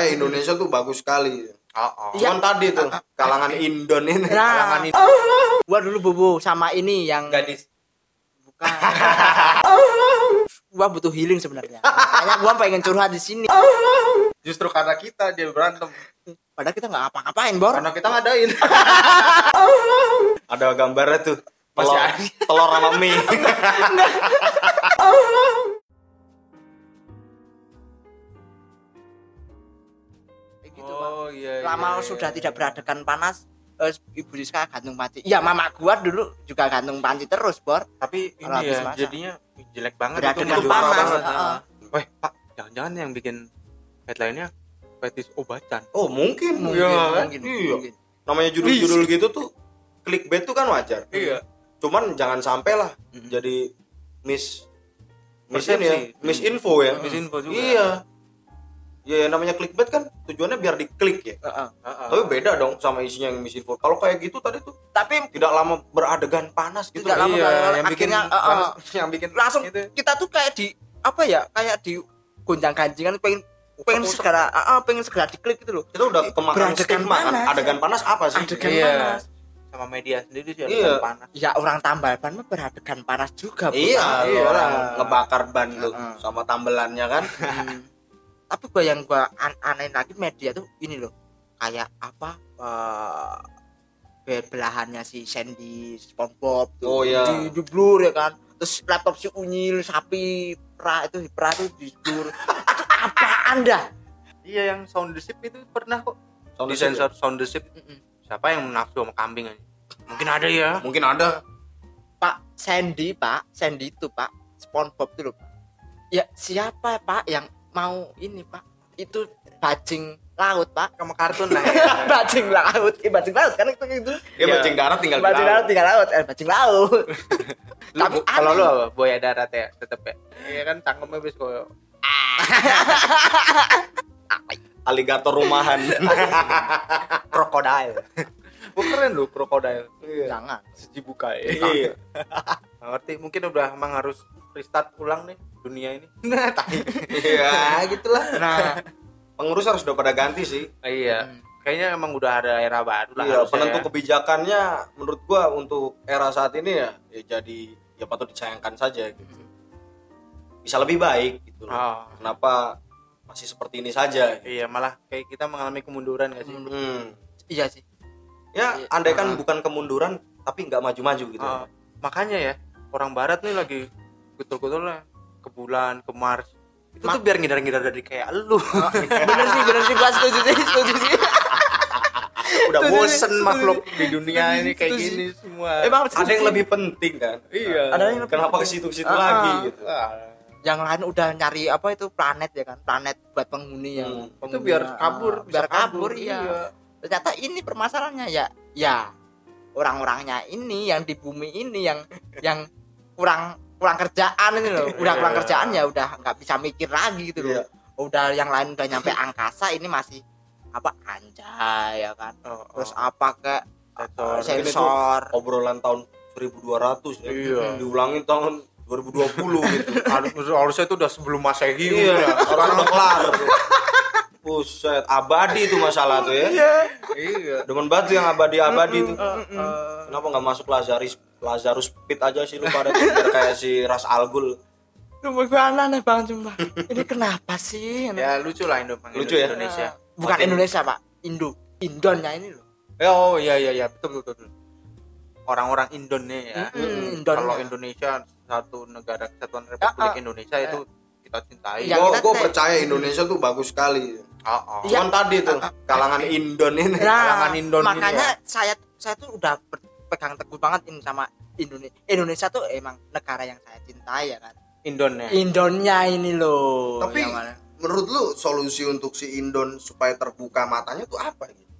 percaya Indonesia tuh bagus sekali. Oh, oh. Cuman tadi tuh kalangan Indon ini. Nah, Kalangan gua dulu bobo sama ini yang gadis. bukan. gua butuh healing sebenarnya. Makanya gua pengen curhat di sini. Justru karena kita dia berantem. Padahal kita nggak apa-ngapain, Bor. Karena kita ngadain. Ada gambarnya tuh. Masih Telur, ada. telur sama mie. Gitu, Bang. oh iya. Lama sudah tidak beradegan panas. eh, Ibu Rizka gantung panci. Ya mama gua dulu juga gantung panci terus, Bor. Tapi ini habis ya jadinya jelek banget menjual panas, banget. heeh. Weh, Pak, jangan-jangan yang bikin headline-nya fetis obatan. Oh mungkin. Mungkin, Iya, mungkin, iya. mungkin. Namanya judul-judul gitu tuh clickbait tuh kan wajar. Iya. Cuman jangan sampai lah Mm-mm. jadi miss miss ini ya, Persepsi. misinfo ya. Misinfo juga. Iya. Ya yang namanya clickbait kan tujuannya biar diklik ya. Heeh. Heeh. Tapi beda dong sama isinya yang misinfo. Kalau kayak gitu tadi tuh Tapi tidak lama beradegan panas gitu. Tidak lama Iya, beradegan, yang bikin akhirnya, heeh. panas, yang bikin langsung itu. kita tuh kayak di apa ya? Kayak di gonjang ganjingan pengen pengen Usap-usap. segera ah, ah, pengen segera diklik gitu loh. Kita udah kemakan stigma kan. panas. Adegan panas apa sih? Adegan Iya. panas. Sama media sendiri sih Iya. panas. Ya orang tambal ban mah beradegan panas juga, Bu. Iya, Iya. orang ngebakar ban tuh Heeh. sama tambelannya kan. Tapi gua yang gua an anehin lagi media tuh ini loh. Kayak apa? eh be- belahannya si Sandy SpongeBob tuh Oh, iya. di, di blur ya kan. Terus laptop si Unyil sapi pra itu pra itu di blur. Aduh apa Anda? Iya yang sound the ship itu pernah kok. Sound di the ship sensor sound the ship. Mm-mm. Siapa yang nafsu sama kambing aja? Mungkin ada ya. Mungkin ada. Pak Sandy Pak Sandy itu Pak SpongeBob itu loh Pak. Ya siapa Pak yang mau ini Pak? Itu bajing laut Pak. Sama kartun lah ya. bajing laut, eh, bajing laut kan itu itu. Dia Iya. bajing darat tinggal di Bajing laut laut. tinggal laut, eh bajing laut. Lu, Tapi kalau lu apa? Buaya darat ya tetep ya. Iya kan cangkemnya bis kok. Aligator rumahan. Krokodil. Wah keren lu krokodil. Jangan. Sejibuka ya. Iya. Ngerti mungkin udah emang harus restart ulang nih dunia ini. Nah, tai. Iya, gitulah. Nah, Pengurus harus udah pada ganti sih. iya. Hmm. Kayaknya emang udah ada era baru lah Iya, penentu ya. kebijakannya menurut gua untuk era saat ini ya, ya jadi ya patut disayangkan saja gitu. Bisa lebih baik gitu. loh. Oh, Kenapa masih seperti ini saja? iya malah kayak kita mengalami kemunduran gak sih? Hmm. iya sih. Ya, Iya. andai kan Ah. bukan kemunduran tapi nggak maju-maju gitu. Oh, makanya ya orang barat nih lagi betul-betul lah ke bulan, ke Mars. Itu tuh biar ngindar-ngindar dari kayak lu. bener sih, bener sih, gua setuju sih, setuju sih. Udah bosen makhluk di dunia ini kayak setuju. gini semua. Emang Ada yang lebih penting kan? iya. Ada yang lebih Kenapa ke situ-situ Ah, lagi ah. gitu? Ah, Yang lain udah nyari apa itu planet ya kan, planet buat penghuni yang Hmm. itu penghuni, biar ah, kabur, bisa biar kabur, iya. iya. Ternyata ini permasalahannya ya, ya orang-orangnya ini yang di bumi ini yang yang kurang kurang kerjaan ini loh, udah kurang Iya. kerjaan ya udah nggak bisa mikir lagi gitu loh. Iya. Udah yang lain udah nyampe angkasa ini masih apa anjay ya kan. Oh, Terus oh. apa kayak Sensor. sensor. Obrolan tahun 1200 ya. Iya. Diulangin tahun 2020 gitu. Harus- harusnya itu udah sebelum masehi iya, udah. sekarang udah kelar. Buset, abadi itu masalah tuh ya. iya. Demen batu yang abadi-abadi tuh. Eh, Kenapa nggak masuk Lazarus Lazarus Pit aja sih lu pada kayak si Ras Al Ghul. Lu gue aneh banget sumpah. Ini kenapa sih? ya lucu lah Indo panggil Lucu ya? Indonesia. Bukan Makin- Indonesia, Pak. Indo. Indonnya ini loh. Ya, oh iya iya iya betul betul. betul. Orang-orang Indonesia. Mm-mm, Indonesia. Kalau Indonesia satu negara kesatuan Republik Ah, ah. Indonesia itu kita cintai. Yang Gue kita percaya Indonesia tuh bagus sekali. Oh, oh. Cuman tadi tuh kalangan Indon ini. Kalangan Indon ini makanya ya. saya saya tuh udah berpegang teguh banget ini sama Indonesia. Indonesia tuh emang negara yang saya cintai ya kan. Indon ya. Indonya ini loh. Tapi yang mana? menurut lu solusi untuk si Indon supaya terbuka matanya tuh apa gitu?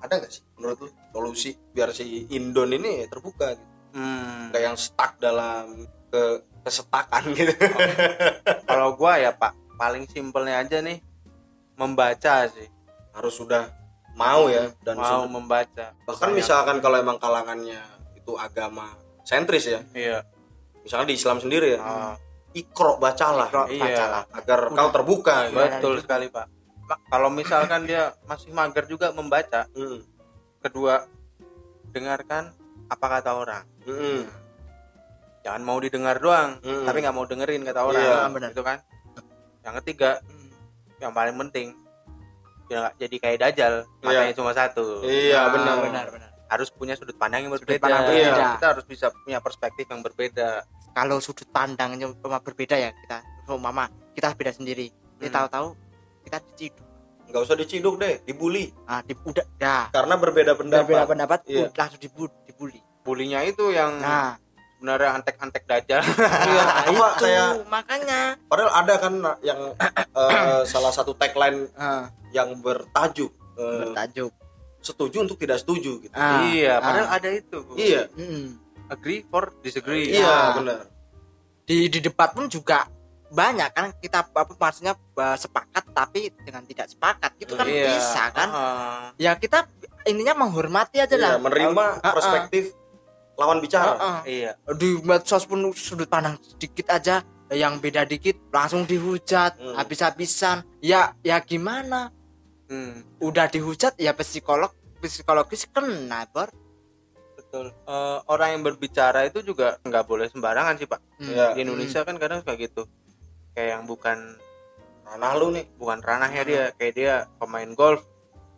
Ada nggak sih menurut lu solusi biar si Indon ini terbuka gitu? Hmm. Kayak yang stuck dalam ke kesetakan gitu. Kalau gua ya Pak, paling simpelnya aja nih membaca sih. Harus sudah mau ya dan Mau sudah- membaca. bahkan Saya- misalkan kalau emang kalangannya itu agama sentris ya, Iya. misalkan di Islam sendiri ya, Ah, ikro bacalah Ikro, Iya. bacalah. agar Udah. kau terbuka gitu. Iya. betul gitu. sekali Pak. kalau misalkan dia masih mager juga membaca Hmm. kedua dengarkan apa kata orang Hmm. jangan mau didengar doang Hmm. tapi nggak mau dengerin kata orang Iya, gitu kan yang ketiga yang paling penting ya jadi kayak dajal matanya cuma satu. Iya, Ah, benar. benar benar. Harus punya sudut pandang yang berbeda. pandang berbeda. Iya, kita harus bisa punya perspektif yang berbeda. Kalau sudut pandangnya cuma berbeda ya kita oh, mama kita beda sendiri. Kita Hmm. tahu-tahu kita diciduk. Nggak usah diciduk deh dibully. Ah di, udah dah. Karena berbeda pendapat. Berbeda pendapat Iya. langsung dibully dibully. Bulinya itu yang nah sebenarnya antek-antek dajal. Iya apa itu. Kayak makanya. Padahal ada kan yang eh, salah satu tagline ah, yang bertajuk eh, bertajuk. setuju untuk tidak setuju gitu. Ah, iya padahal ah. ada itu Bu. iya. Mm. agree for disagree. Iya Ah. benar. Di di debat pun juga banyak kan kita apa maksudnya eh, sepakat tapi dengan tidak sepakat itu kan Iya. bisa kan? Ah. ya kita intinya menghormati aja Iya, lah menerima perspektif lawan bicara. Ah, ah. iya. Di medsos pun sudut pandang sedikit aja yang beda dikit langsung dihujat Hmm. habis-habisan. Ya ya gimana? Hmm, udah dihujat ya psikolog psikologis kena bor. Betul. Eh, orang yang berbicara itu juga nggak boleh sembarangan sih pak. Hmm. Iya. di Indonesia kan kadang kayak gitu. Kayak yang bukan ranah lu nih bukan ranahnya dia. Kayak dia pemain golf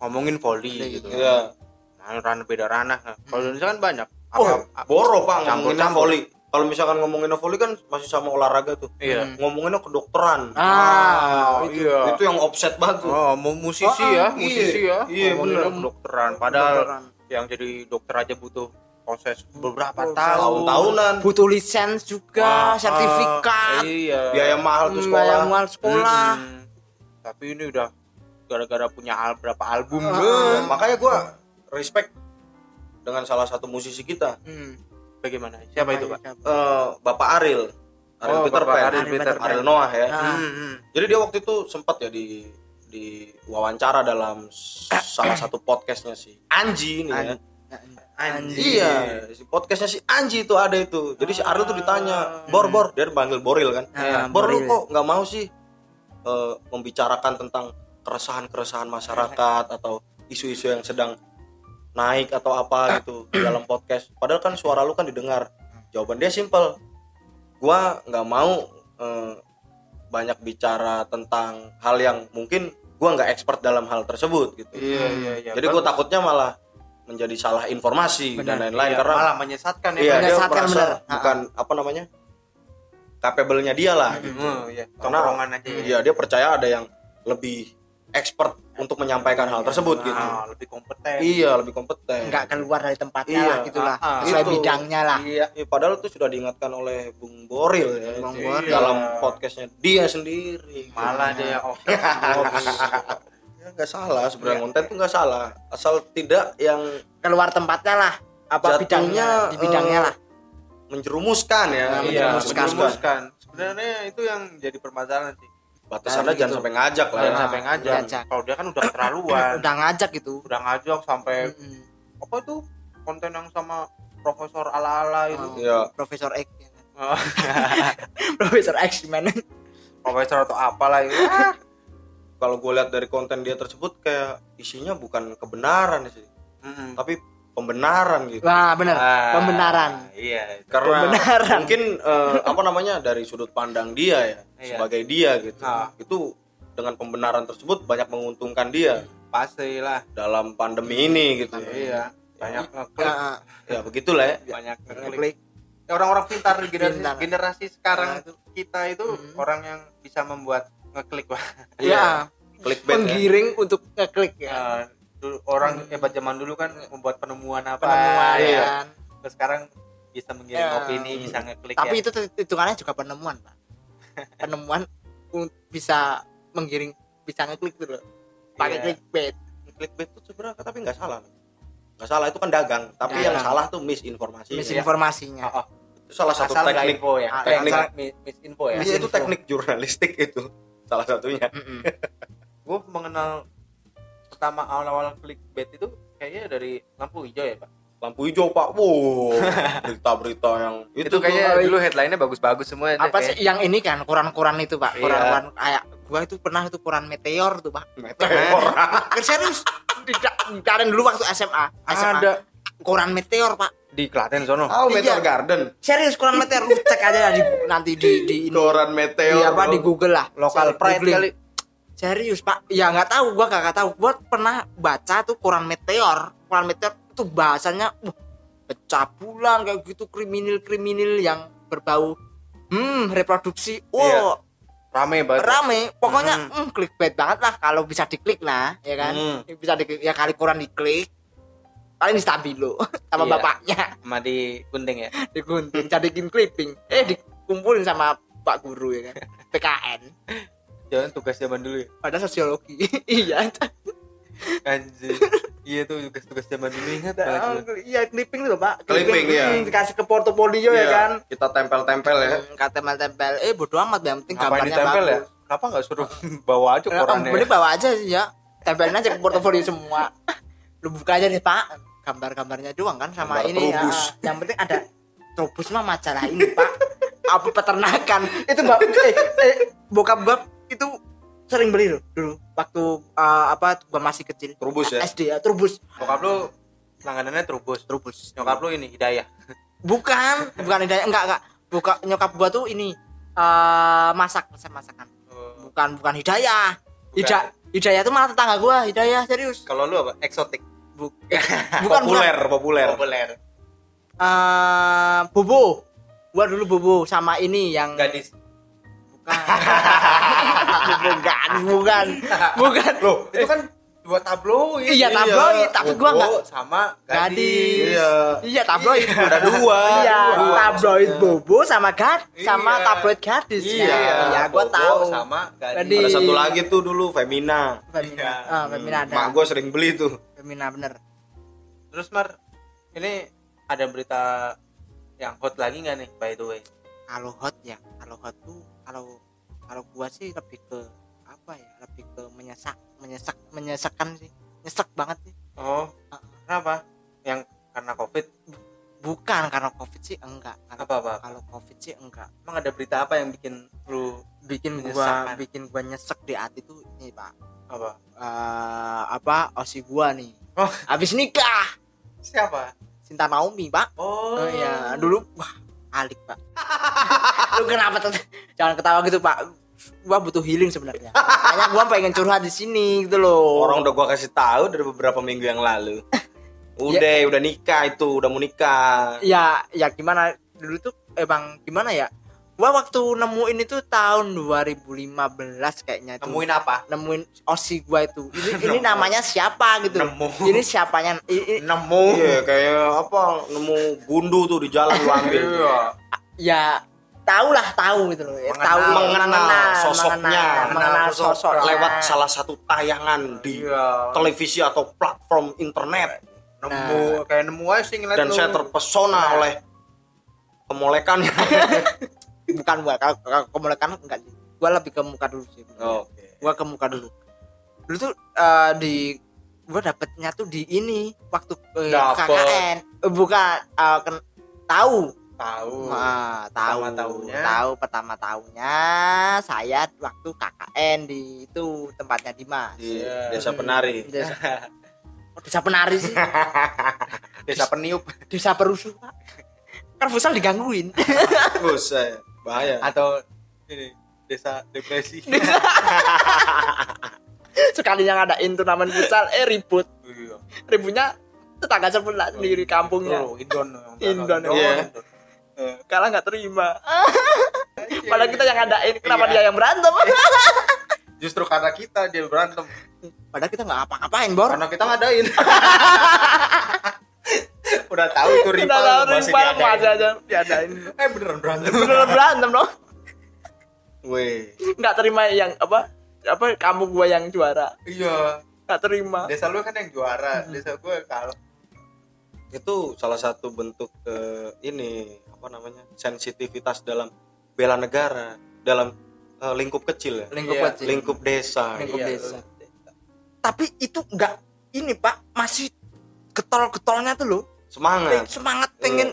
ngomongin volley gitu iya. nah, ranah beda ranah. Nah, kalau di Indonesia kan banyak oh Apa- boro pak ngomongin volley kalau misalkan ngomongin volley kan masih sama olahraga tuh. Iya. Hmm. ngomonginnya kedokteran. Ah Oh, iya. itu yang offset banget. Tuh oh mu- musisi Oh, ya iya. musisi ya. Iya, bener. kedokteran. Padahal Kedokteran. yang jadi dokter aja butuh proses beberapa Proses. tahun. Tahun-tahunan. Butuh lisensi Ah, juga ah, sertifikat. iya. Biaya mahal tuh Hmm, sekolah. Biaya mahal sekolah. Mm-mm. tapi ini udah gara-gara punya al berapa album Ah. Eh, makanya gua respect dengan salah satu musisi kita. Hmm. bagaimana? Siapa itu pak? eh, Bapak Ariel. Ariel Oh, Peter Bapak Pan. Ariel Ariel Peter Pan. Ariel Noah ya. Ah. Hmm, hmm. jadi dia waktu itu sempat ya di di wawancara dalam salah satu podcastnya si Anji ini ya. Anji. iya si podcastnya si Anji itu ada itu. Jadi si Ariel tuh ditanya Bor Bor. Dia panggil Boril kan? Ah, Bor lu Boril. kok nggak mau sih eh, membicarakan tentang keresahan-keresahan masyarakat atau isu-isu yang sedang naik atau apa gitu di dalam podcast padahal kan suara lu kan didengar jawaban dia simpel gua nggak mau eh, banyak bicara tentang hal yang mungkin gua nggak expert dalam hal tersebut gitu iya iya iya jadi gue Bagus. takutnya malah menjadi salah informasi dan Benar. lain-lain Iya, karena malah menyesatkan ya iya dia Menyesatkan merasa benar. bukan apa namanya capable-nya dia lah gitu. Hmm, iya. Karena- aja ya. Iya dia percaya ada yang lebih expert untuk menyampaikan hal tersebut gitu. Ah, lebih kompeten Iya lebih kompeten. nggak keluar dari tempatnya Iya, lah gitulah ah, ah. sesuai Itu. bidangnya lah Iya, iya, padahal itu sudah diingatkan oleh Bung Boril ya Bung Boril. dalam podcastnya dia sendiri. malah dia off ya nggak salah sebenarnya konten itu nggak salah asal tidak yang keluar tempatnya lah apa Jatuhnya, bidangnya di bidangnya eh, lah menjerumuskan ya. Nah, iya menjerumuskan. menjerumuskan sebenarnya itu yang jadi permasalahan sih Batasannya Nah, jangan gitu. sampai ngajak lah. jangan ya. sampai ngajak ngajak. kalau dia kan udah keterlaluan udah ngajak gitu udah ngajak sampai Mm-mm. apa itu konten yang sama profesor ala-ala itu Oh. Iya. Profesor X Oh, Profesor X gimana profesor atau apalah itu Ah, Kalau gue lihat dari konten dia tersebut kayak isinya bukan kebenaran sih, mm-mm. tapi pembenaran gitu. wah bener Ah, pembenaran. iya. Karena Pembenaran. mungkin eh, apa namanya dari sudut pandang dia ya Iya. sebagai dia gitu. Ah. itu dengan pembenaran tersebut banyak menguntungkan dia. Pasti lah dalam pandemi ini gitu. Ya, iya. Banyak ngeklik. Ya, ya begitulah ya. Banyak ngeklik. klik Ya, orang-orang pintar generasi, Pintar. generasi sekarang Nah, itu. kita itu Hmm. orang yang bisa membuat ngeklik Pak. ya clickbait ya. Penggiring untuk ngeklik ya. Eh, dulu orang hebat zaman dulu kan membuat penemuan apa penemuan Iya. kan Terus sekarang bisa mengirim Ya. opini bisa ngeklik tapi ya. itu hitungannya juga penemuan pak penemuan bisa menggiring bisa ngeklik tuh loh pakai Iya. clickbait clickbait itu sebenarnya tapi nggak salah nggak salah itu kan dagang tapi Dagang. yang salah tuh misinformasi misinformasinya Oh, oh. itu salah satu asal nggak teknik info ya Ah, teknik. Asal misinfo ya Iya, itu teknik jurnalistik itu salah satunya Mm-mm. gue mengenal pertama awal-awal clickbait itu kayaknya dari lampu hijau ya pak? Lampu hijau pak. Wow. Berita-berita yang itu, itu, kayaknya tuh. dulu headline-nya bagus-bagus semua apa sih yang ini kan koran-koran itu pak? Iya. koran-koran kayak gua itu pernah itu koran meteor tuh pak. Meteor. Serius tidak kalian dulu waktu SMA SMA Ada. Koran meteor pak. Di Klaten sono. oh meteor Iya. garden. Serius koran meteor lu cek aja di, nanti di di ini. Koran meteor Iya, apa di bro. Google lah Lokal Cari- pride kali. Serius pak ya nggak tahu gua gak tahu gua pernah baca tuh koran meteor koran meteor itu bahasanya pecah bulan kayak gitu kriminal kriminal yang berbau hmm reproduksi Iya. oh Rame banget. rame pokoknya Hmm. hmm, clickbait banget lah kalau bisa diklik lah ya kan Hmm. bisa diklik ya kali koran diklik paling di stabilo sama Iya. bapaknya Sama di Gunting ya. digunting jadiin clipping eh dikumpulin sama pak guru ya kan PKN Jangan tugas zaman dulu ya. pada sosiologi iya Anjir. iya tuh tugas-tugas zaman dulu ingat banget. Oh, gua. iya clipping tuh pak Clipping, hmm, dikasih ke portofolio ya Iya, kan kita tempel-tempel ya Hmm, tempel-tempel eh bodo amat yang penting Ngapain gambarnya ditempel ya? Kenapa nggak suruh bawa aja Nah, korannya? Ini bawa aja sih ya. Tempelin aja ke portofolio semua. Lu buka aja deh, Pak. Gambar-gambarnya doang kan sama Gambar ini ya. Trubus. Yang penting ada Trubus mah majalah ini, Pak. Apa peternakan. Itu Mbak eh, eh, bokap gua itu sering beli loh dulu waktu eh, apa gua masih kecil. Trubus ya SD ya, Trubus. Bokap lu langganannya Trubus. Trubus. Nyokap lu ini Hidayah. Bukan, bukan hidayah enggak enggak. Buka nyokap gua tuh ini eh masak, masak masakan. Bukan bukan hidayah. Hidayah Hidayah tuh malah tetangga gua, Hidayah serius. Kalau lu apa? Eksotik. Bu- bukan populer bukan. populer Populer. Eh, bobo gua dulu bobo sama ini yang Gadis. Bukan bukan bukan bukan Loh, itu kan dua tabloid. iya tabloid tapi gua nggak sama gadis gadis. Iya. iya tabloid ada dua iya dua. tabloid bobo sama gad sama Iya. tabloid gadis Iya. iya gua Bobo tahu sama gadis. Gadis. ada satu lagi tuh dulu Femina Femina Iya. ah Femina ada mak gue sering beli tuh Femina bener Terus Mar, ini ada berita yang hot lagi nggak nih by the way? kalau hot ya kalau hot tuh kalau kalau gua sih lebih ke apa ya lebih ke menyesak menyesak menyesakan sih nyesek banget sih Oh, Ah. kenapa? Yang karena covid? bukan karena covid sih enggak Karena Apa apa? kalau covid sih enggak Emang ada berita apa yang bikin lu bikin gua bikin gua nyesek di hati tuh ini pak apa? Eh, apa osi gua nih Oh. habis nikah Siapa? Sinta Naomi pak Oh, oh ya dulu wah alik pak. Lu kenapa tuh? Jangan ketawa gitu pak. Gua butuh healing sebenarnya. Makanya gua pengen curhat di sini gitu loh. Orang udah gue kasih tahu dari beberapa minggu yang lalu. Udah udah nikah itu udah mau nikah. Ya ya gimana? Dulu tuh emang gimana ya gua waktu nemuin itu tahun 2015 kayaknya itu nemuin apa? nemuin osi gua itu ini, ini namanya siapa gitu Nemu. ini siapanya i- i- Nemu. iya kayak apa nemu gundu tuh di jalan lu ambil Iya. ya tahu lah tahu gitu loh ya, Mengenal. tahu Mengenal sosoknya. mengenal, mengenal Mengenal sosok lewat salah satu tayangan di Iya. televisi atau platform internet Nemu kayak nemu aja sih dan lu. saya terpesona Nah. oleh kemolekan bukan gua kalau kalau kemolekan enggak. Sih gua lebih ke muka dulu sih. Oke. Gua ke muka dulu. Dulu tuh eh, di gua dapetnya tuh di ini waktu eh, Dapet. KKN Eh, bukan eh, ken- tahu. Tahu. Nah, tahu. Pertama tahunya. tahu pertama tahunya. Saya waktu KKN di itu tempatnya Dimas. Di Iya. desa penari. Desa, oh, desa penari sih. Desa peniup. Desa perusuh pak. Kan futsal digangguin. Buset, bahaya atau ini desa depresi. sekali yang ngadain turnamen futsal eh ribut Iya. ributnya tetangga sebelah sendiri kampungnya Oh, Indon. Indon, iya. kalah nggak terima padahal kita yang ngadain kenapa Iya. dia yang berantem Justru karena kita dia berantem. padahal kita nggak apa-apain bor Karena kita ngadain. Udah tahu itu rival Kita tahu masih rival masih aja diadain Eh beneran berantem. beneran berantem loh Weh, nggak terima yang apa apa kamu gua yang juara Iya. nggak terima Desa lu kan yang juara, Hmm. desa gue kalah. itu salah satu bentuk eh, ini apa namanya sensitivitas dalam bela negara dalam eh, lingkup kecil ya lingkup Iya, kecil lingkup desa Lingkup gitu. desa. tapi itu nggak ini pak masih getol-getolnya tuh loh semangat Peng- semangat pengen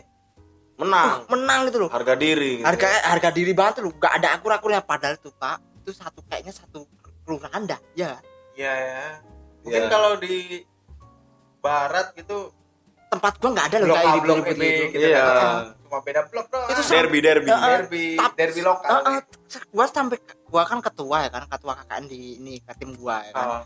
menang uh, menang gitu loh harga diri gitu. harga harga diri banget loh nggak ada akur-akurnya padahal tuh pak itu satu kayaknya satu kelurahan dah ya Iya ya. Mungkin Iya. kalau di barat gitu tempat gua nggak ada loh kayak di blok B gitu gitu Iya. kan. Cuma beda blok doang. Itu derby derby Heeh. derby, Tap- derby lokal. Eh, eh, gua sampai gua kan ketua ya kan ketua KKN di ini ke tim gua ya kan Oh,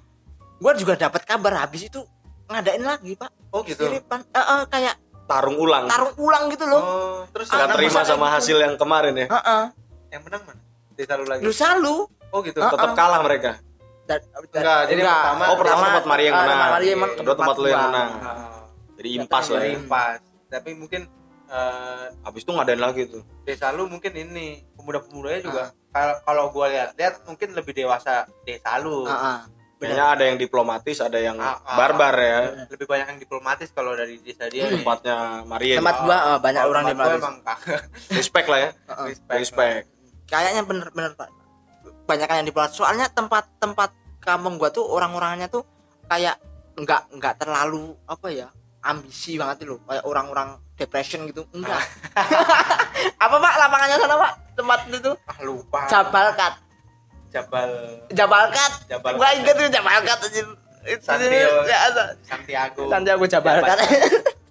gua juga dapat kabar habis itu ngadain lagi pak oh gitu. Siripan. Eh, eh, kayak tarung ulang tarung ulang gitu loh Oh, terus nggak Ah, terima masa sama kayak hasil yang kemarin ya Heeh. yang menang mana? Desa lu lagi. lu selalu Oh gitu. Ah, tetap kalah mereka dan, Enggak, jadi yang pertama Oh, pertama tempat Maria yang eh, menang. tempat Maria yang menang, Kedua tempat lu yang menang. Ah, jadi impas lah ya impas. Tapi mungkin eh, habis itu ngadain lagi tuh desa lu mungkin ini pemuda-pemudanya juga Ah. kalau kalau gua lihat-lihat mungkin lebih dewasa desa lu. Heeh. Kayaknya ada yang diplomatis ada yang Ah, ah. barbar ya. Lebih banyak yang diplomatis kalau dari desa dia nih. tempatnya Maria tempat gua eh, banyak orang di tempat gua Malaysia emang respect lah ya. Respect. respect. Kayaknya bener-bener pak. Banyak yang diplomat soalnya tempat-tempat kampung gua tuh orang-orangnya tuh kayak nggak nggak terlalu apa ya ambisi banget loh. Kayak orang-orang depression gitu. Enggak. Apa pak? Lapangannya sana pak? Tempat itu Ah lupa. Jabalkat Jabal Jabalkat Jabal gua inget tuh Jabalkat aja Santiago. ya. Santiago. Santiago Jabalkat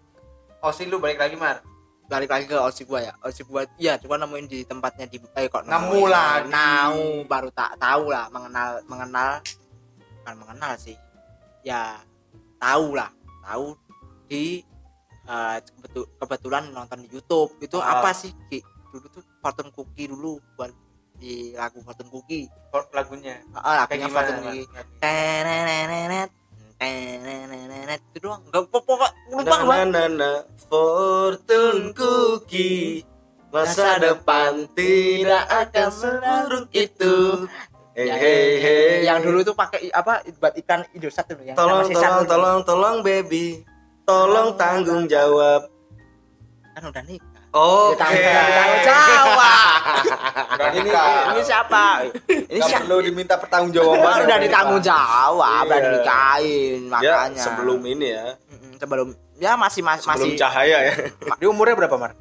sih lu balik lagi Mar. balik lagi ke osi gua ya osi gua iya cuma nemuin di tempatnya di eh kok Nemu nemuin. lagi. Nau baru tak tahu lah mengenal mengenal bukan mengenal sih ya tahu lah tahu di eh, kebetu- kebetulan nonton di YouTube itu Ah. apa sih Ki? dulu tuh Fortune Cookie dulu buat di lagu Fortune Cookie Oh, lagunya. ah lagunya? Fortune? Cookie Tenenenenet, tenenenenet. itu doang nggak pokok lupa gua na na na fortune cookie masa depan tidak akan seburuk itu hey hey hey yang dulu tuh pakai apa buat ikan Indosat tuh yang tolong tolong dulu. tolong tolong baby tolong tanggung jawab kan udah nikah oke Ya, tanggung, tanggung jawab ini ini siapa ini siapa perlu diminta pertanggungjawaban. Kan udah ditanggung jawab udah Iya. dinikahin ya makanya sebelum ini ya sebelum ya masih mas- sebelum masih cahaya ya Dia umurnya berapa Mar?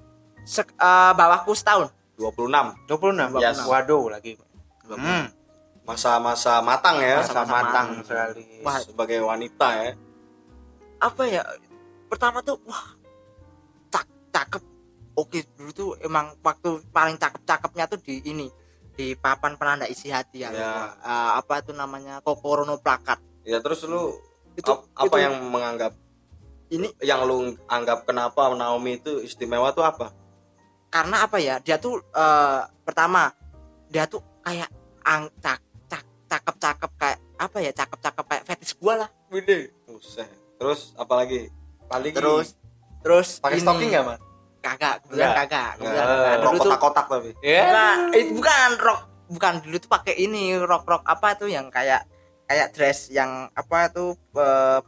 sek- eh, bawahku setahun 26 26. Yes. Waduh lagi. Hmm. masa-masa matang ya Masa- Masa matang matang. sekali. Wah. sebagai wanita ya apa ya pertama tuh wah cak cakep oke dulu tuh emang waktu paling cakep cakepnya tuh di ini di papan penanda isi hati ya, Ya. Eh, apa tuh namanya? Kokorono plakat. Ya terus lu itu ap- apa itu- yang menganggap ini yang lu anggap kenapa Naomi itu istimewa tuh apa? Karena apa ya? Dia tuh eh, pertama dia tuh kayak ang cak cak cakep cakep kayak apa ya? Cakep cakep kayak fetish gua lah. Buset. terus apalagi? Paling terus terus pakai stocking enggak, Mar? Kagak kebetulan kagak kebetulan kagak. dulu tuh kotak-kotak tapi. Ya. bukan itu bukan rok bukan. Dulu tuh pakai ini rok rok apa tuh yang kayak kayak dress yang apa tuh eh,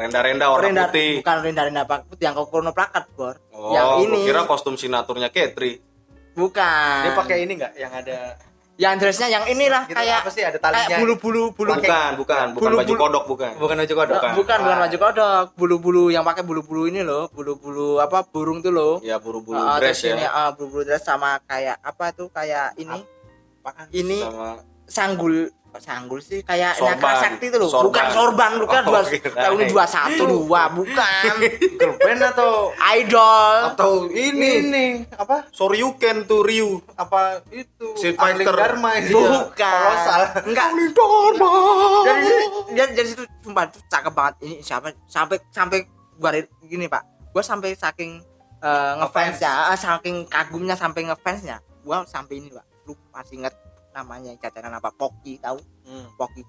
renda-renda warna renda- putih. bukan renda renda putih yang kokorono plakat bor. Oh yang ini. kira kostum sinaturnya Ketri bukan. Dia pakai ini enggak yang ada yang dressnya yang inilah gitu, kayak apa sih ada kayak talinya? bulu bulu bulu bukan bukan bukan Bulu- baju kodok bukan. Bukan baju kodok. bukan bukan, bukan. baju kodok. Bulu-bulu yang pakai bulu-bulu ini loh bulu-bulu apa burung tuh loh. Ya buru-buru Ah, dress terus ini ya ah, bulu-bulu dress sama kayak apa tuh kayak ini. Apaan? ini sama sanggul sanggul sih kayak Sorban. sakti itu loh. Sorban. bukan sorban bukan Oh, dua tahun dua satu dua bukan. Band atau idol. Atau ini? Ini. Apa? Soryuken tuh Ryu. Apa itu? Street Angling Fighter. Dharma itu. bukan. Kolosal. enggak. Dari dia dari situ sumpah itu cakep banget. Ini siapa sampai sampai gua gini pak. Gua sampai saking eh, ngefansnya eh, saking kagumnya sampai ngefansnya gua sampai ini pak. Lu masih inget namanya jajanan apa Poki tahu Hmm. Poki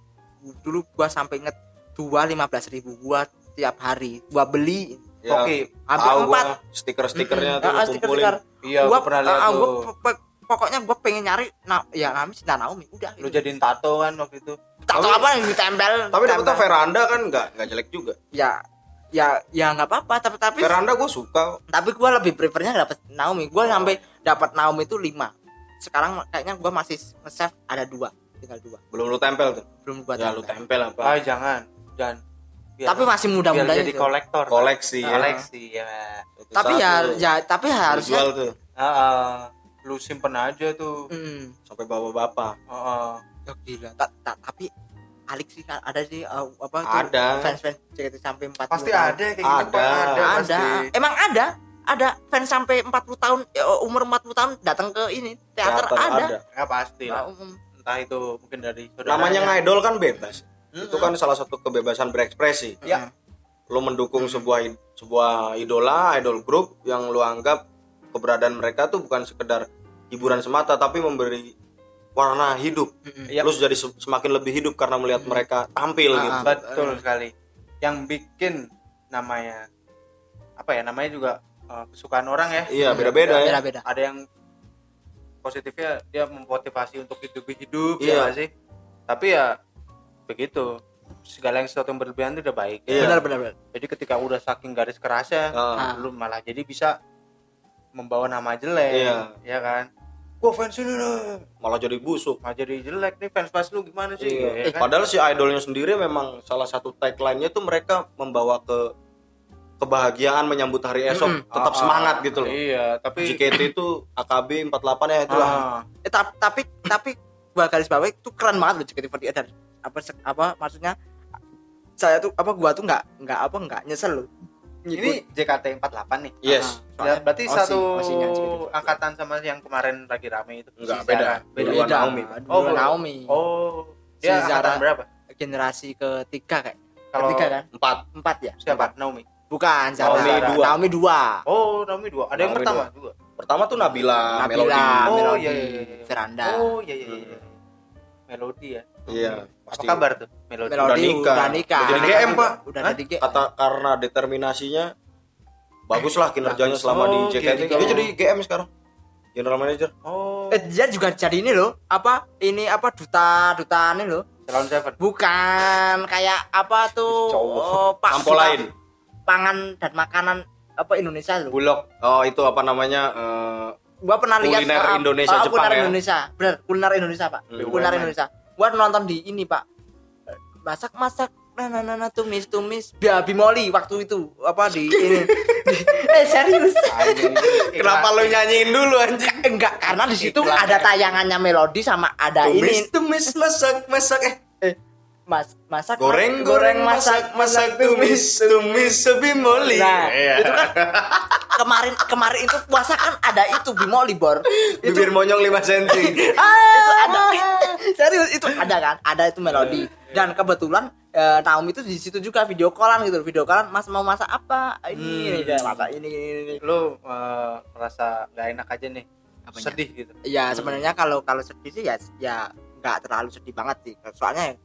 dulu gua sampai inget dua lima belas ribu gua tiap hari gua beli ya, Oke. hampir empat gua stiker-stikernya Mm-mm. tuh Ah, lu kumpulin stiker-stiker. Iya, gua gua pernah lihat ah, tuh. gua pokoknya gua pengen nyari nah ya namanya Cinta Naomi udah Lu itu. jadiin tato kan waktu itu. tato Tapi- apa yang ditempel tapi dapetnya veranda kan nggak nggak jelek juga ya ya ya nggak apa-apa tapi tapi veranda gue suka tapi gue lebih prefernya dapet Naomi gue sampai dapat Naomi itu lima sekarang kayaknya gue masih nge-save ada dua tinggal dua belum lu tempel tuh belum gue ya lu tempel apa Ah, jangan. Jangan. Biar- tapi masih muda-muda jadi itu kolektor. koleksi ya Koleksi ya. Suatu tapi ya lu ya tapi harusnya jual tuh Ah, ah. lu simpen aja tuh. Mm, sampai bapak-bapak Ah, ah. Ya gila. Ta- ta- tapi Alik sih kan ada sih uh, apa tuh Ada. fans-fans JKT sampai 40 pasti ada kayak gitu Ada. Ada, ada. pasti. Emang ada. Ada fans sampai 40 tahun ya, umur 40 tahun datang ke ini teater, Teater ada. ya pasti Nah, lah umum. entah itu mungkin dari saudaranya. namanya ngidol kan bebas Mm-mm. itu kan salah satu kebebasan berekspresi Ya. lo mendukung sebuah sebuah idola idol group yang lo anggap keberadaan mereka tuh bukan sekedar hiburan semata tapi memberi warna hidup Mm-mm. Yap. lo jadi se- semakin lebih hidup karena melihat mereka tampil Ah, gitu betul sekali yang bikin namanya apa ya namanya juga uh, kesukaan orang ya iya beda-beda ya Beda-beda. ada yang positifnya dia memotivasi untuk hidup hidup Iya. ya sih tapi ya begitu segala yang sesuatu yang berlebihan itu udah baik Iya. Benar benar benar. jadi ketika udah saking garis kerasnya lu malah jadi bisa membawa nama jelek Iya. ya kan gua fans ini nih malah jadi busuk malah jadi jelek nih fans fans lu gimana sih Iya. ya kan? Padahal si idolnya sendiri memang salah satu tagline-nya tuh mereka membawa ke kebahagiaan menyambut hari esok, Mm-mm. tetap Ah, semangat gitu loh. iya tapi JKT itu AKB 48 ya itulah. ah, Eh, ta- tapi tapi gua garis bawahi itu keren banget loh JKT48 dan apa apa maksudnya saya tuh apa gua tuh nggak nggak apa nggak nyesel loh. ini JKT 48 nih Yes. Ah, Ya, berarti Osi- satu Osinya JKT48. angkatan sama yang kemarin lagi rame itu. Enggak, Si beda. Beda. beda Naomi. Oh, Naomi Oh, dia Si angkatan Zara. berapa? generasi ketiga kayak Kalau ketiga kan Empat. empat ya siapa? Naomi. Bukan Zara. Naomi dua. Naomi dua Oh, Naomi dua. Ada yang Naomi pertama juga. Pertama tuh Nabila, Nabila Melody. Oh, Melody iya, iya, iya, iya. Veranda Oh, iya iya iya. Melodi ya. Iya, Apa pasti. kabar tuh? Melodi. Melody Udah nikah. udah nikah Udah jadi GM, Pak. udah jadi GM Kata karena determinasinya bagus lah kinerjanya Bagus. selama di Oh, JKT. gitu. Dia jadi GM sekarang. General Manager. Oh, eh, dia juga jadi ini loh apa ini apa duta duta ini loh Salon Seven. bukan kayak apa tuh Cowok. oh, pak Sampo lain. Pangan dan makanan apa Indonesia loh Bulog. Oh, itu apa namanya? eh, gua pernah lihat Kuliner ah, Indonesia, ah, Jepang kuliner ya? Indonesia benar kuliner Indonesia pak Hmm. kuliner. Indonesia gua nonton di ini pak masak masak nah nah nah, nah tumis tumis ya bimoli waktu itu apa di ini eh serius Kenapa lu nyanyiin dulu anjing? enggak karena di situ ada tayangannya melodi sama ada ini tumis, masak, masak eh mas masak goreng goreng masak masak tumis tumis sebimoli Nah, Iya. itu kan kemarin kemarin itu puasa kan ada itu bimoli bor. Itu bibir monyong 5 cm itu ada serius itu ada kan? Ada itu melodi. Dan kebetulan eh, Naomi itu di situ juga video callan gitu, video callan Mas mau masak apa? Ini Hmm. ini masak ini ini. ini. Lu eh, merasa gak enak aja nih. Apanya? Sedih gitu. Ya sebenarnya kalau kalau sedih sih ya ya nggak terlalu sedih banget sih. Soalnya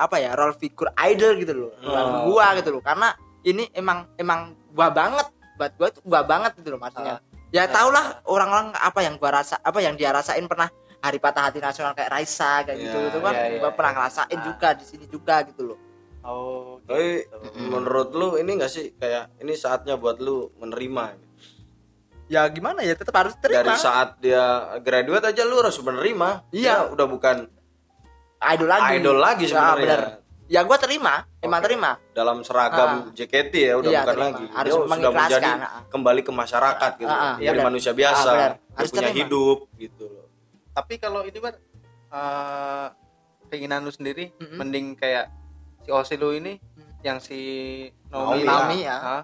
apa ya role figure idol gitu loh. Bukan Oh. gua gitu loh. Karena ini emang emang gua banget buat gua itu gua banget gitu loh maksudnya. ya tau lah orang-orang apa yang gua rasa apa yang dia rasain pernah hari patah hati nasional kayak Raisa kayak gitu Ya, itu kan ya, gua pernah ngerasain Ah. juga di sini juga gitu loh. Oh, tapi gitu. menurut lu ini gak sih kayak ini saatnya buat lu menerima Ya gimana ya tetap harus terima. dari saat dia graduate aja lu harus menerima Iya. Dia udah bukan idol lagi. idol lagi Ya, sebenarnya bener. Ya gua terima, emang terima. dalam seragam JKT ya udah Iya, bukan terima. lagi Harus dia sudah menjadi ah. kembali ke masyarakat gitu Ah, ah, jadi iya, benar. manusia biasa Ah, benar. dia Harus punya terima. hidup gitu loh Tapi kalau ini bar eh, keinginan lu sendiri Mm-mm. mending kayak si Osi lu ini Mm. yang si Naomi. Naomi, ya. Hah?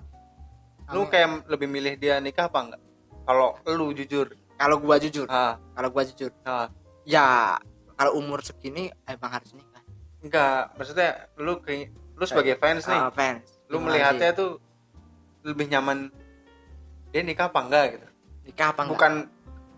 Lu kayak lebih milih dia nikah apa enggak? Kalau lu jujur. Kalau gua jujur, Ah, kalau gua jujur, ah. ya kalau umur segini emang harus nikah. enggak, maksudnya lu kayak lu sebagai fans nih, Ah, fans. lu Gimana melihatnya sih? tuh lebih nyaman dia nikah apa enggak gitu. nikah apa enggak? Bukan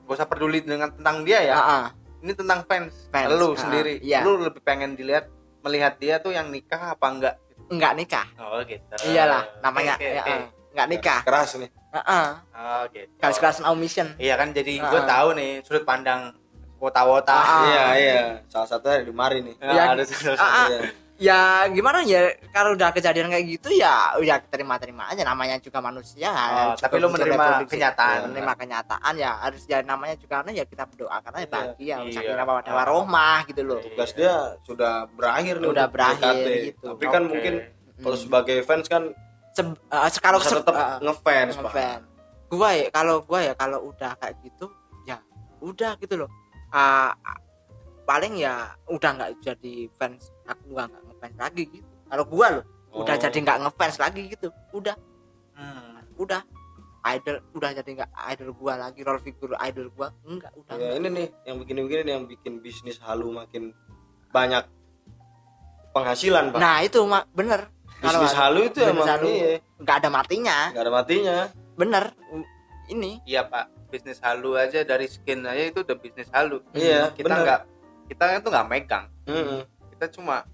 gak usah peduli dengan tentang dia ya. Ah, ah. Ini tentang fans. Fans, Lu ah, sendiri. iya. Lu lebih pengen dilihat melihat dia tuh yang nikah apa enggak? enggak nikah. Oh gitu. Iyalah, namanya Oke, ya, oke. ah. enggak nikah. keras nih Heeh. Oh gitu. Keras no mission. Iya kan jadi gue Ah. tahu nih sudut pandang wota-wota. Ah. iya iya salah satunya di mari nih Ya, Ya, ada sudut ah, ah. Iya. Ya gimana ya kalau udah kejadian kayak gitu ya ya terima-terima aja namanya juga manusia. Oh, juga tapi lu menerima reproduksi. kenyataan. menerima kenyataan ya harus ya namanya juga ya kita berdoakan aja Iya. bahagia Iya. sakinah mawaddah Ah. warahmah gitu loh. tugas dia sudah berakhir nih Udah untuk berakhir JKT. gitu. tapi kan Oke. mungkin kalau Hmm. sebagai fans kan Se- eh, se- kalau se- tetap eh, ngefans pak ngefan. Gua ya kalau gua ya kalau udah kayak gitu ya udah gitu loh. Ah, paling ya udah nggak jadi fans aku nggak nggak ngefans lagi gitu. Kalau gua loh udah Oh. jadi nggak ngefans lagi gitu. Udah. Hmm. udah. Idol udah jadi nggak idol gua lagi role figure idol gua enggak udah ya ini nih yang begini-begini nih yang bikin bisnis halu makin banyak penghasilan pak. Nah itu mak bener. Kalau bisnis halu itu emang iya nggak ada matinya. Nggak ada matinya. Bener. Ini. Iya pak, bisnis halu aja dari skin aja itu udah bisnis halu. iya Kita nggak, kita itu nggak megang. Mm-mm. Kita cuma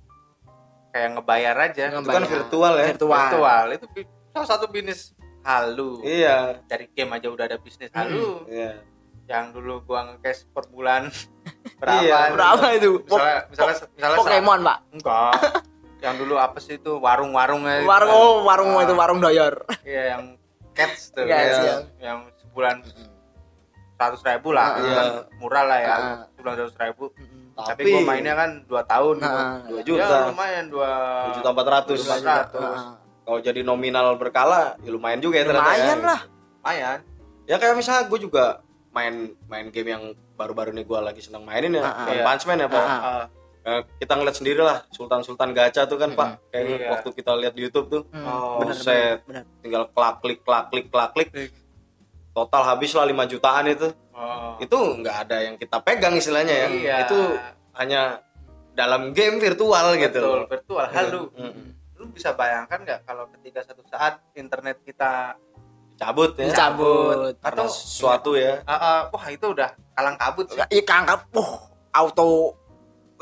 kayak ngebayar aja. itu kan Ngebayar. virtual ya virtual, Virtual itu salah satu bisnis halu. iya Dari game aja udah ada bisnis halu. iya Yang dulu gua nge-cash per bulan Iya, berapa? berapa itu Po- Misalnya, misalnya, misalnya Pokemon pak Enggak. yang dulu apa sih itu warung-warung aja. warung oh, warung itu warung doyor Iya yang cats tuh. Cats, yang, iya. yang sebulan seratus ribu lah. Ah, iya. kan murah lah ya. Sebulan seratus ribu. tapi, Tapi gua mainnya kan dua tahun. dua Ya, juta lumayan dua dua juta empat ratus kalau jadi nominal berkala ya lumayan juga ya ternyata lumayan ya. lah Lumayan. ya kayak misalnya gue juga main main game yang baru-baru ini gue lagi senang mainin ya. One Iya. Punch Man ya pak Ah, Ah, Eh, kita ngeliat sendiri lah Sultan Sultan Gacha tuh kan pak kayak Iya. waktu kita lihat di YouTube tuh Hmm, Oh, bener, buset. bener, bener. tinggal klak klik klak klik klak klik total habis lah 5 jutaan itu. Oh. itu nggak ada yang kita pegang istilahnya ya. Iya. itu hanya dalam game virtual gitu Betul, loh. virtual. Halu. Mm-mm. Lu bisa bayangkan nggak kalau ketika satu saat internet kita cabut ya? Dicabut. Atau sesuatu ya. Ah, ah, wah itu udah kalang kabut sih. iya kangkap wah auto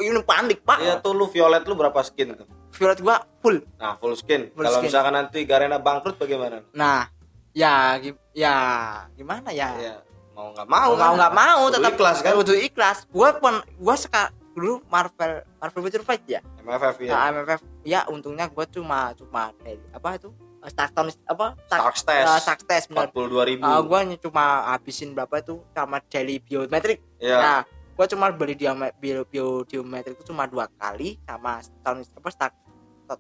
ini panik pak. Iya tuh lu violet lu berapa skin tuh? Violet gua full. Nah full skin. Kalau misalkan nanti Garena bangkrut bagaimana? Nah ya ya gimana ya? Iya. mau nggak mau mau kan? nggak mau tetap ikhlas kan? kudu ikhlas. Gua pun gua suka dulu Marvel Marvel Future Fight ya? MFF ya nah, MFF ya untungnya gua cuma cuma apa itu? Starton apa? Stark Test. Uh, Stark Test benar 42 ribu. Ah, gua hanya cuma habisin berapa itu? Sama daily biometrik ya Nah, gua cuma beli dia bio, bio biometrik itu cuma dua kali sama tahun apa start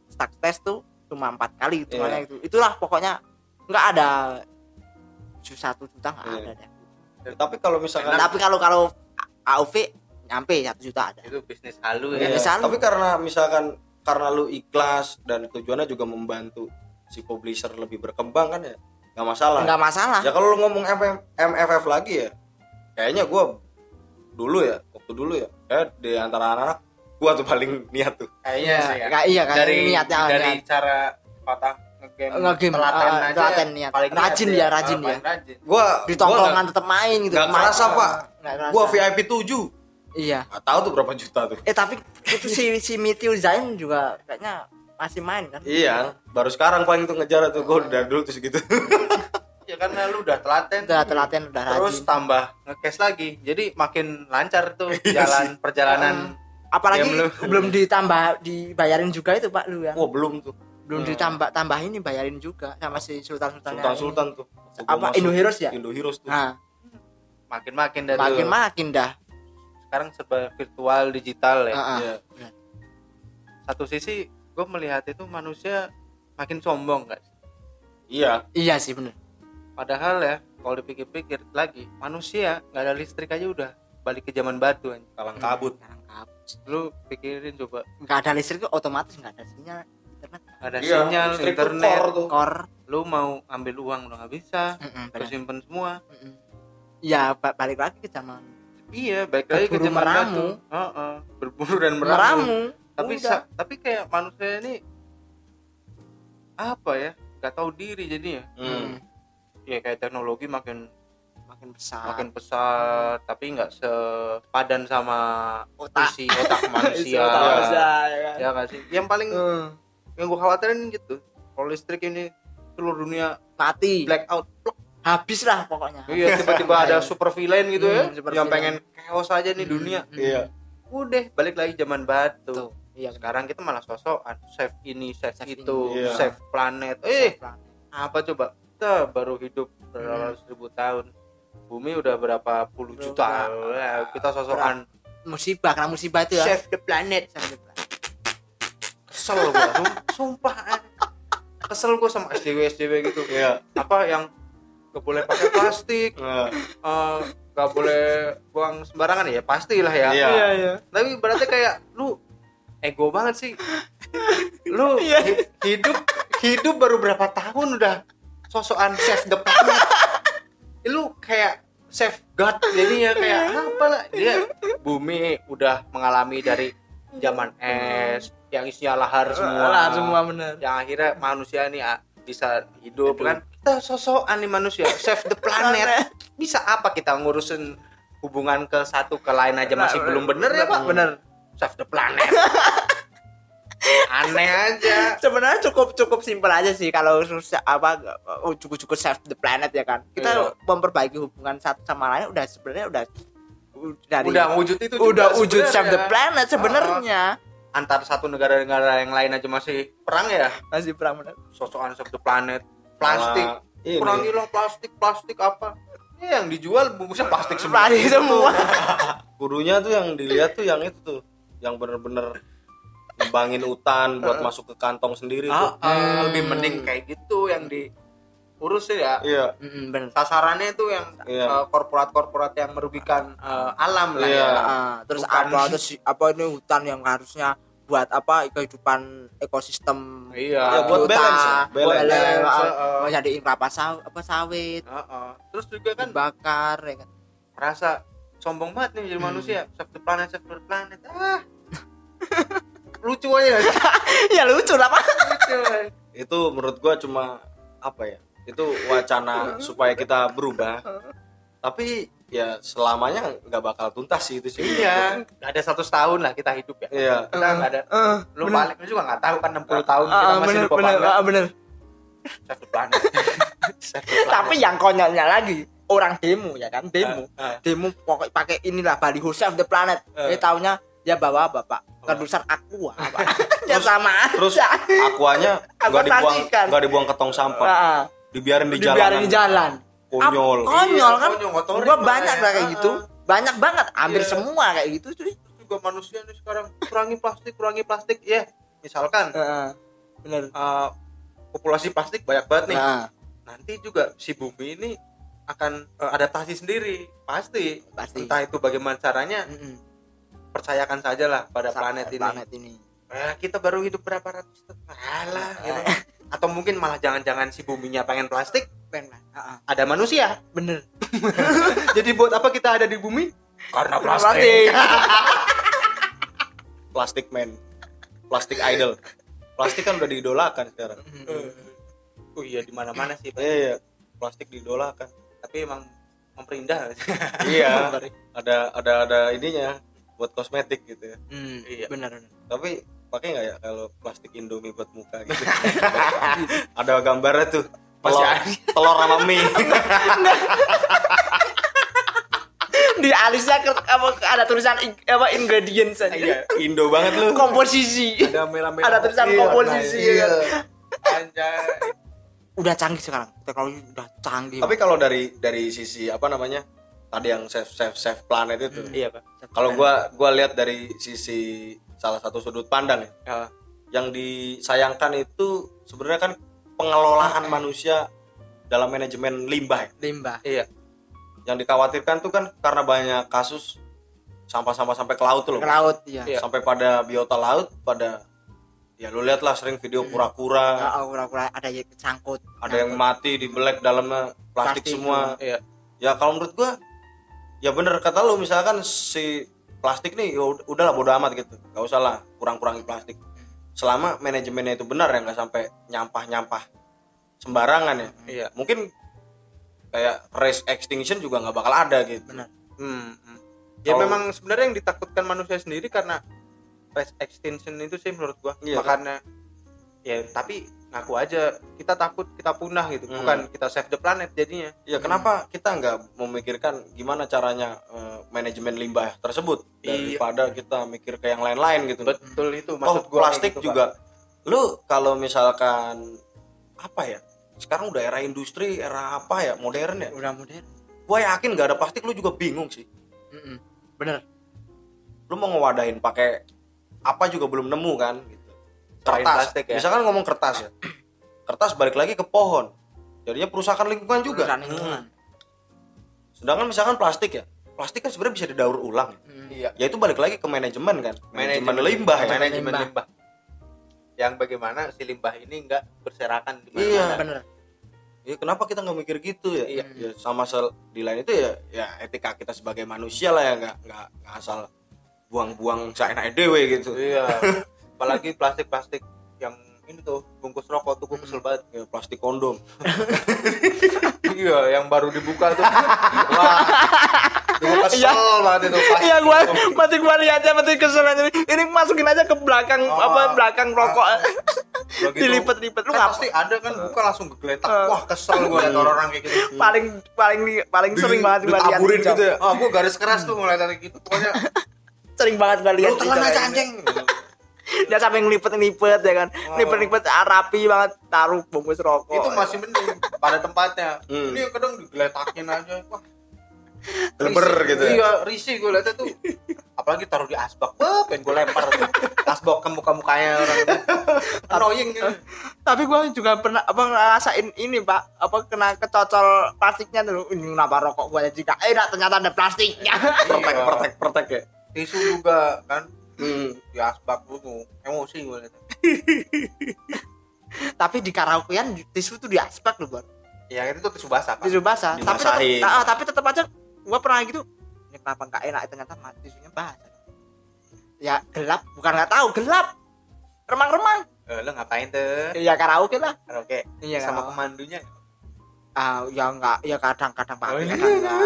start test tuh cuma empat kali itu Iya. itu. Itulah pokoknya nggak ada satu juta nggak Iya. ada deh. tapi kalau misalkan Tapi kalau kalau AOV nyampe satu juta ada. Itu bisnis halu ya. Bisa lu. tapi karena misalkan karena lu ikhlas dan tujuannya juga membantu si publisher lebih berkembang kan ya nggak masalah Nggak masalah. ya kalau lu ngomong MF, MFF lagi ya kayaknya gua dulu ya waktu dulu ya kayak di antara anak-anak gua tuh paling niat tuh Kayaknya sih ya. Kayak iya kan dari niatnya dari niat. cara otak ngegame Ngegame, telaten ah, aja telaten niat. paling Rajin ya, rajin Ah, ya. rajin. gua di tongkrongan tetap main gitu. nggak Main. kerasa, Pak. Nggak kerasa. gua VIP 7 Iya. nggak tahu tuh berapa juta tuh Eh tapi itu si si Meteor Zain juga kayaknya masih main kan? iya baru sekarang paling tuh ngejar tuh gua dari dulu tuh segitu ya karena lu udah telaten Udah telaten udah terus rajin. tambah nge-cash lagi jadi makin lancar tuh jalan perjalanan apalagi belum ditambah dibayarin juga itu pak lu ya wah belum tuh belum ditambah tambahin dibayarin juga sama si sultan sultan Sultan Sultan tuh. Apa Indo Heroes ya? Indo Heroes tuh. Nah. Makin makin dari makin makin dah. Sekarang serba virtual digital ya. Ah, ah. Iya. satu sisi gue melihat itu manusia makin sombong guys. Iya. Iya sih bener. Padahal ya kalau dipikir-pikir lagi manusia nggak ada listrik aja udah. Balik ke zaman batu anjing. kalang kabut. Sekarang kabut. lu pikirin coba. Nggak ada listrik tuh otomatis nggak ada sinyal ada Iya, sinyal internet core tuh. core lu mau ambil uang udah nggak bisa terus bener. simpen semua Mm-mm. ya ba- balik lagi ke zaman iya baik lagi ke zaman meramu. batu Heeh, berburu dan meramu, meramu tapi tapi kayak manusia ini apa ya nggak tahu diri jadi ya Hmm. ya kayak teknologi makin makin besar makin pesat tapi nggak sepadan sama Otak. isi otak manusia Otak manusia, ya kan? ya sih yang paling Hmm. Yang gue khawatirin gitu kalau listrik ini seluruh dunia mati blackout plok. habis lah pokoknya iya tiba-tiba ada super villain gitu ya Hmm, super yang villain. pengen chaos aja nih Hmm, dunia hmm. iya udah balik lagi zaman batu Tuh, iya sekarang kita malah sosokan save ini save, Save itu ini. Iya. save planet eh apa coba kita baru hidup berapa ratus ribu tahun bumi udah berapa puluh Berapa? juta Ya, kita sosokan musibah karena musibah itu ya save the planet Save the planet. Kesel gua. Sum- sumpah eh. kesel gua sama SDW SDW gitu. Iya. Apa yang gak boleh pakai plastik Nah, eh, nggak boleh buang sembarangan ya pastilah ya. Iya. iya tapi berarti kayak lu ego banget sih. Lu Iya. hi- hidup hidup baru berapa tahun udah sosokan save the planet lu kayak save God jadinya kayak apa lah. Dia bumi udah mengalami dari zaman es yang isinya lahar semua. lah semua bener. Yang akhirnya manusia nih ah, bisa hidup kan? Kita sosokan nih manusia. Save the planet. Bisa apa kita ngurusin hubungan ke satu ke lain aja? Masih Nah, belum bener ya pak? Bener. Save the planet. Aneh aja. Sebenarnya cukup cukup simpel aja sih kalau susah apa oh, cukup cukup save the planet ya kan. Kita Iya. memperbaiki hubungan satu sama lain udah sebenarnya udah dari udah wujud itu udah wujud save the planet sebenarnya antar satu negara-negara yang lain aja masih perang ya? Masih perang bener sosokan the planet. Plastik. Malah ini. kurangilah plastik plastik apa? Ini yang dijual bungkusnya plastik semua. Plastik semua. Kudunya tuh yang dilihat tuh yang itu tuh yang bener-bener nebangin hutan buat masuk ke kantong sendiri Ah, tuh. Ah, lebih mending kayak gitu yang diurus ya iya Mm, bener sasarannya itu yang Iya. eh, korporat-korporat yang merugikan eh, alam lah Iya. ya Ah, terus Bukan. apa terus apa ini hutan yang harusnya buat apa kehidupan ekosistem Iya. Ya, buat balance balance. balance, uh. kelapa saw, apa sawit Heeh. terus juga kan bakar ya kan merasa sombong banget nih jadi Hmm. manusia save the planet save the planet ah lucu aja ya lucu lah Pak. lucu itu menurut gua cuma apa ya itu wacana supaya kita berubah. Tapi ya selamanya nggak bakal tuntas sih itu sih. Iya nggak ada satu tahun lah kita hidup ya. Iya. Kita nggak ada. Eh, lu bener. balik lu juga nggak tahu kan 60 tahun Ah, kita masih bener hidup apa bener enggak. Ah, bener the planet. Tapi yang konyolnya lagi orang demo ya kan demo. Ah, ah. demo pokok pakai inilah baliho save the planet. Eh. eh taunya ya bawa bapak kedusan aqua. Pak. ya sama terus aja. akuanya Aqua nggak dibuang nggak dibuang ke tong sampah. Ah, ah. Dibiarin di dibiarin jalanan. di jalan. Konyol. Ap- konyol kan? Konyol, gua banyak ya. lah kayak gitu. Ah, banyak banget. Hampir Iya. semua kayak gitu cuy. Juga manusia nih sekarang. Kurangi plastik kurangi plastik. Ya misalkan Heeh. bener. eh, populasi plastik banyak banget nih. Nah, nanti juga si bumi ini akan eh, adaptasi sendiri. Pasti. Pasti. Entah itu bagaimana caranya Mm-mm. percayakan saja lah pada planet ini. planet ini. Eh, kita baru hidup berapa ratus tahun? Alah gitu. Atau mungkin malah jangan-jangan si buminya pengen plastik? Pengen Heeh. ada manusia. Bener. Jadi buat apa kita ada di bumi? Karena plastik. plastik. Man. Plastik idol. Plastik kan udah diidolakan sekarang. Mm-mm. oh iya di mana-mana sih Pak. iya iya. Plastik diidolakan. Tapi emang memperindah. Iya. Ada ada ada ininya buat kosmetik gitu ya. Hmm, Iya. bener tapi pakai nggak ya kalau plastik indomie buat muka gitu? Ada gambarnya tuh. Telur, telur sama mie. Di alisnya ke- apa ada tulisan apa ingredients aja. Iya indo banget lu. Komposisi. Ada merah-merah. Ada tulisan Iya, komposisi, nah, ya. anjay. Udah canggih sekarang. Teknologi udah canggih tapi kalau dari dari sisi apa namanya tadi yang save save save planet itu. Iya pak. Kalau gua gua lihat dari sisi salah satu sudut pandang ya. Ya, yang disayangkan itu sebenarnya kan pengelolaan manusia dalam manajemen limbah ya. limbah. Iya. Yang dikhawatirkan tuh kan karena banyak kasus sampah-sampah sampai ke laut tuh loh. Ke laut ya Iya. sampai pada biota laut pada ya lu lihat lah sering video kura-kura. Ah, kura-kura ada yang kecangkut. Ada yang mati di belek dalamnya plastik, Plastik semua. iya. Ya kalau menurut gua ya bener kata lu misalkan si plastik nih ya ud- udahlah bodo amat gitu nggak usah lah kurang-kurangi plastik selama manajemennya itu benar ya nggak sampai nyampah-nyampah sembarangan ya iya mungkin kayak race extinction juga nggak bakal ada gitu benar Hmm, hmm. Ya Kalau- memang sebenarnya yang ditakutkan manusia sendiri karena race extinction itu sih menurut gua. Iya. Makanya ya tapi ngaku aja kita takut kita punah gitu, Hmm. bukan kita save the planet jadinya. ya kenapa kita nggak memikirkan gimana caranya eh, manajemen limbah tersebut Iya. daripada kita mikir ke yang lain-lain gitu Betul itu oh maksud gua plastik gitu, juga lu kalau misalkan apa ya sekarang udah era industri era apa ya modern ya udah modern gue yakin nggak ada plastik lu juga bingung sih Mm-mm. bener lu mau ngewadahin pakai apa juga belum nemu kan gitu. Kertas. Plastik ya. misalkan ngomong kertas ya. Kertas balik lagi ke pohon. Jadinya perusakan lingkungan juga. Urusan lingkungan. sedangkan misalkan plastik ya. Plastik kan sebenarnya bisa didaur ulang iya. Ya itu balik lagi ke manajemen kan. Manajemen, Manajemen- limbah ya. Manajemen Limbah. limbah. Yang bagaimana si limbah ini enggak berserakan di mana Iya. bener. Ya kenapa kita nggak mikir gitu ya? Iya. ya sama sel di lain itu ya ya etika kita sebagai manusia lah ya nggak nggak nggak asal buang-buang seenak dewe gitu. Iya apalagi plastik-plastik yang ini tuh bungkus rokok tuh gue kesel banget. Ya, plastik kondom. Iya yang baru dibuka tuh. Wah. Gue kesel banget itu Iya gua mati gua lihatnya mati kesel aja. Ini masukin aja ke belakang Oh. apa belakang rokok. Begitu. Dilipet-lipet lu Kan nggak pasti ada kan buka langsung kegeletak. Eh. wah kesel gue liat orang-orang kayak gitu. Paling paling paling sering banget gua lihat. gitu ya. Ah gue garis keras tuh mulai dari gitu pokoknya. Sering banget gua lihat. lu telan aja anjing Dia sampai ngelipet-ngelipet ya kan. Oh. Ngelipet-ngelipet ah, rapi banget taruh bungkus rokok. itu masih mending pada tempatnya Hmm. ini kadang digeletakin aja wah risih. gitu ya? iya risih gue liatnya tuh apalagi taruh di asbak Wah, pengen gue lempar tuh. asbak ke muka mukanya orang annoying gitu. Tapi gua juga pernah apa ngerasain ini, Pak. Apa kena kecocol plastiknya dulu. Ini kenapa rokok gua jadi eh ternyata ada plastiknya. pertek Iya. pertek pertek ya tisu juga kan hmm. di asbak dulu. Emosi gue Tapi di karaokean tisu tuh di aspek loh, Bor. ya itu tuh tisu basah tisu basah. Tapi tetap, nah, tapi tetap aja gua pernah gitu. Ini kenapa nggak enak ternyata mati tisunya basah. Ya gelap. Bukan nggak tahu gelap. Remang-remang. Eh, lo ngapain tuh? Ya karaoke lah. Oke iya sama karaoke. pemandunya ah ya enggak ya kadang-kadang pakai Oh, iya. kadang enggak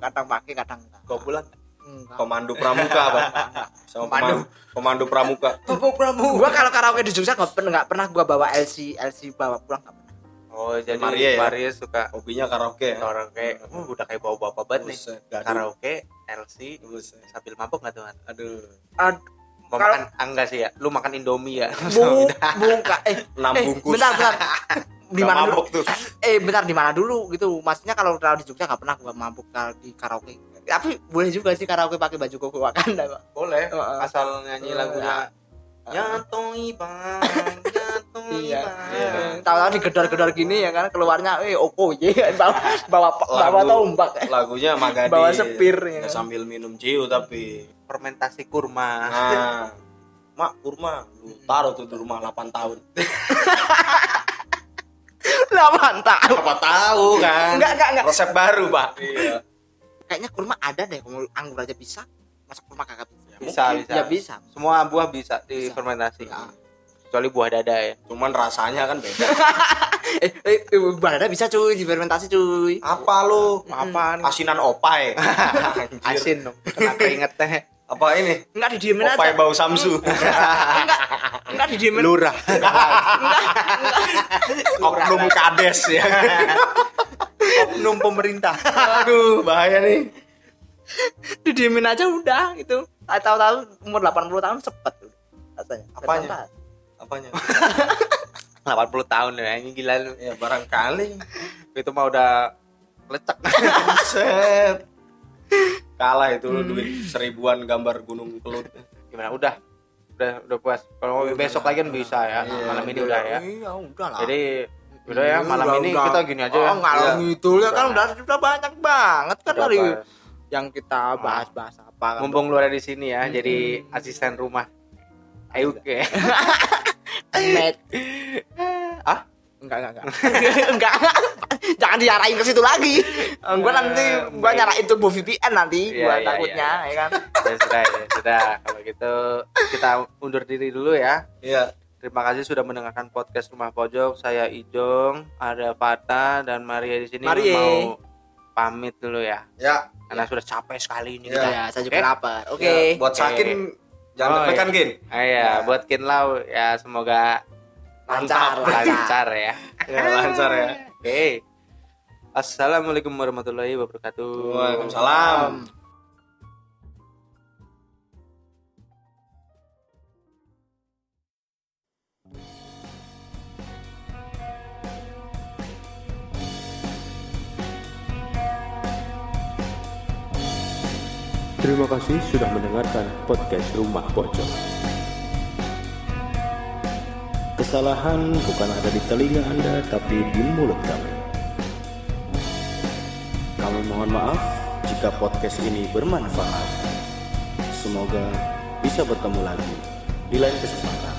kadang pakai kadang enggak kau pulang enggak. Pemandu pramuka apa sama pemandu. pemandu pramuka. Bapak Pramu gua kalau karaoke di Jogja nggak pernah nggak pernah gua bawa LC LC bawa pulang nggak pernah. Oh jadi Maria Maria, ya? suka hobinya karaoke. Ya karaoke uh, udah kayak bawa bapak banget nih. Gaduh. karaoke LC Buset. sambil mabok nggak tuh aduh. Ad- mau Kalau- makan enggak sih ya? Lu makan indomie ya? Bu buka. Eh enam eh bungkus. bentar bentar. Di mana dulu? tuh. Eh bentar di mana dulu gitu? Maksudnya kalau kalau di Jogja nggak pernah gua mabuk kalau di karaoke tapi boleh juga sih karaoke pakai baju koko Wakanda Pak. boleh Heeh. asal nyanyi Heeh. lagunya Nyatoi bang, nyatoi iya Iya. bang. tahu-tahu digedor-gedor gini ya kan keluarnya eh opo ye bawa bawa bawa tombak lagunya Magadi Bawa sepir, ya. Sambil minum ciu tapi Fermentasi kurma. nah mak kurma lu taruh tuh di rumah 8 tahun lah mantap apa tahu kan enggak enggak enggak resep baru pak Iya. Kayaknya kurma ada deh kalau anggur aja bisa masa kurma kagak bisa Bisa, Mungkin. bisa. ya bisa Semua buah bisa difermentasi. Ya. Kecuali buah dada ya. cuman rasanya kan beda eh eh, eh ada bisa cuy difermentasi cuy apa lu Apaan? asinan opai Anjir. Asin dong. Kena keringet teh. apa ini enggak didiemin opai aja bau samsu enggak enggak didiemin Lurah. oknum kades ya Oknum pemerintah. aduh bahaya nih didiemin aja udah gitu tahu-tahu umur 80 tahun sepet rasanya Apanya? Sepet. apanya 80 tahun ya. Ini gila lu. ya barangkali Itu mah udah lecek. set kalah itu lu duit seribuan gambar gunung kelut Gimana? Udah. Udah udah puas. Kalau besok lagi kan bisa ya. Iya, Malam ini udah ya. iya udah lah Jadi udah ya malam Udah, ini udah. kita gini aja ya. oh nggak Iya. gitu ya kan udah sudah banyak banget kan Udah, dari yang kita bahas-bahas apa kan Mumpung lu ada di sini ya, jadi asisten rumah. Ayo ke. Met. Ah? enggak enggak enggak enggak jangan diarahin ke situ lagi gua nanti gua baik. nyarain turbo VPN nanti Iya, gua iya, takutnya ya kan ya sudah, ya sudah. Kalau gitu kita undur diri dulu ya. iya Terima kasih sudah mendengarkan podcast Rumah Pojok. Saya Ijong, ada Fata dan Maria di sini Maria. mau pamit dulu ya. ya Karena sudah capek sekali ini Iya. kita. ya saya juga Oke. lapar oke Ya, buat sakin jangan Oh, deg-degan iya. gin Ah, ya, Ya. buat Kinlau ya semoga lancar lancar lancar ya. ya lancar ya Oke. Assalamualaikum warahmatullahi wabarakatuh. Waalaikumsalam Terima kasih sudah mendengarkan podcast Rumah Pojok. Kesalahan bukan ada di telinga Anda, tapi di mulut kami. Kami mohon maaf jika podcast ini bermanfaat. Semoga bisa bertemu lagi di lain kesempatan.